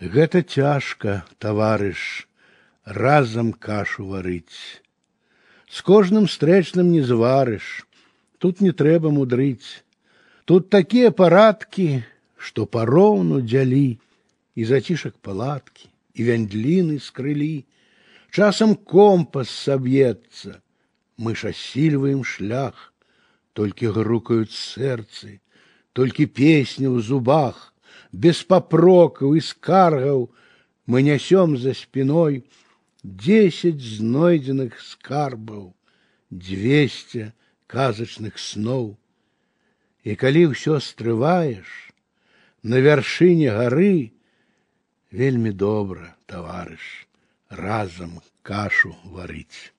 Гэта цяжка, таварыш, разам кашу варыць. З кожным стрэчным не зварыш, тут не трэба мудрыць. Тут такія парадкі, што пароўну дзялі, і зацішак палаткі, і вяндліны скрылі. Часам компас саб'ецца, мы ж асільваем шлях, толькі грукаюць сэрцы, толькі песні ў зубах, без папрокаў і скаргаў мы нясём за спиной десять знойдзеных скарбаў, двесце казачных сноў. І калі ўсё стрываеш, на вяршыне гары вельмі добра, таварыш, разам кашу варыць.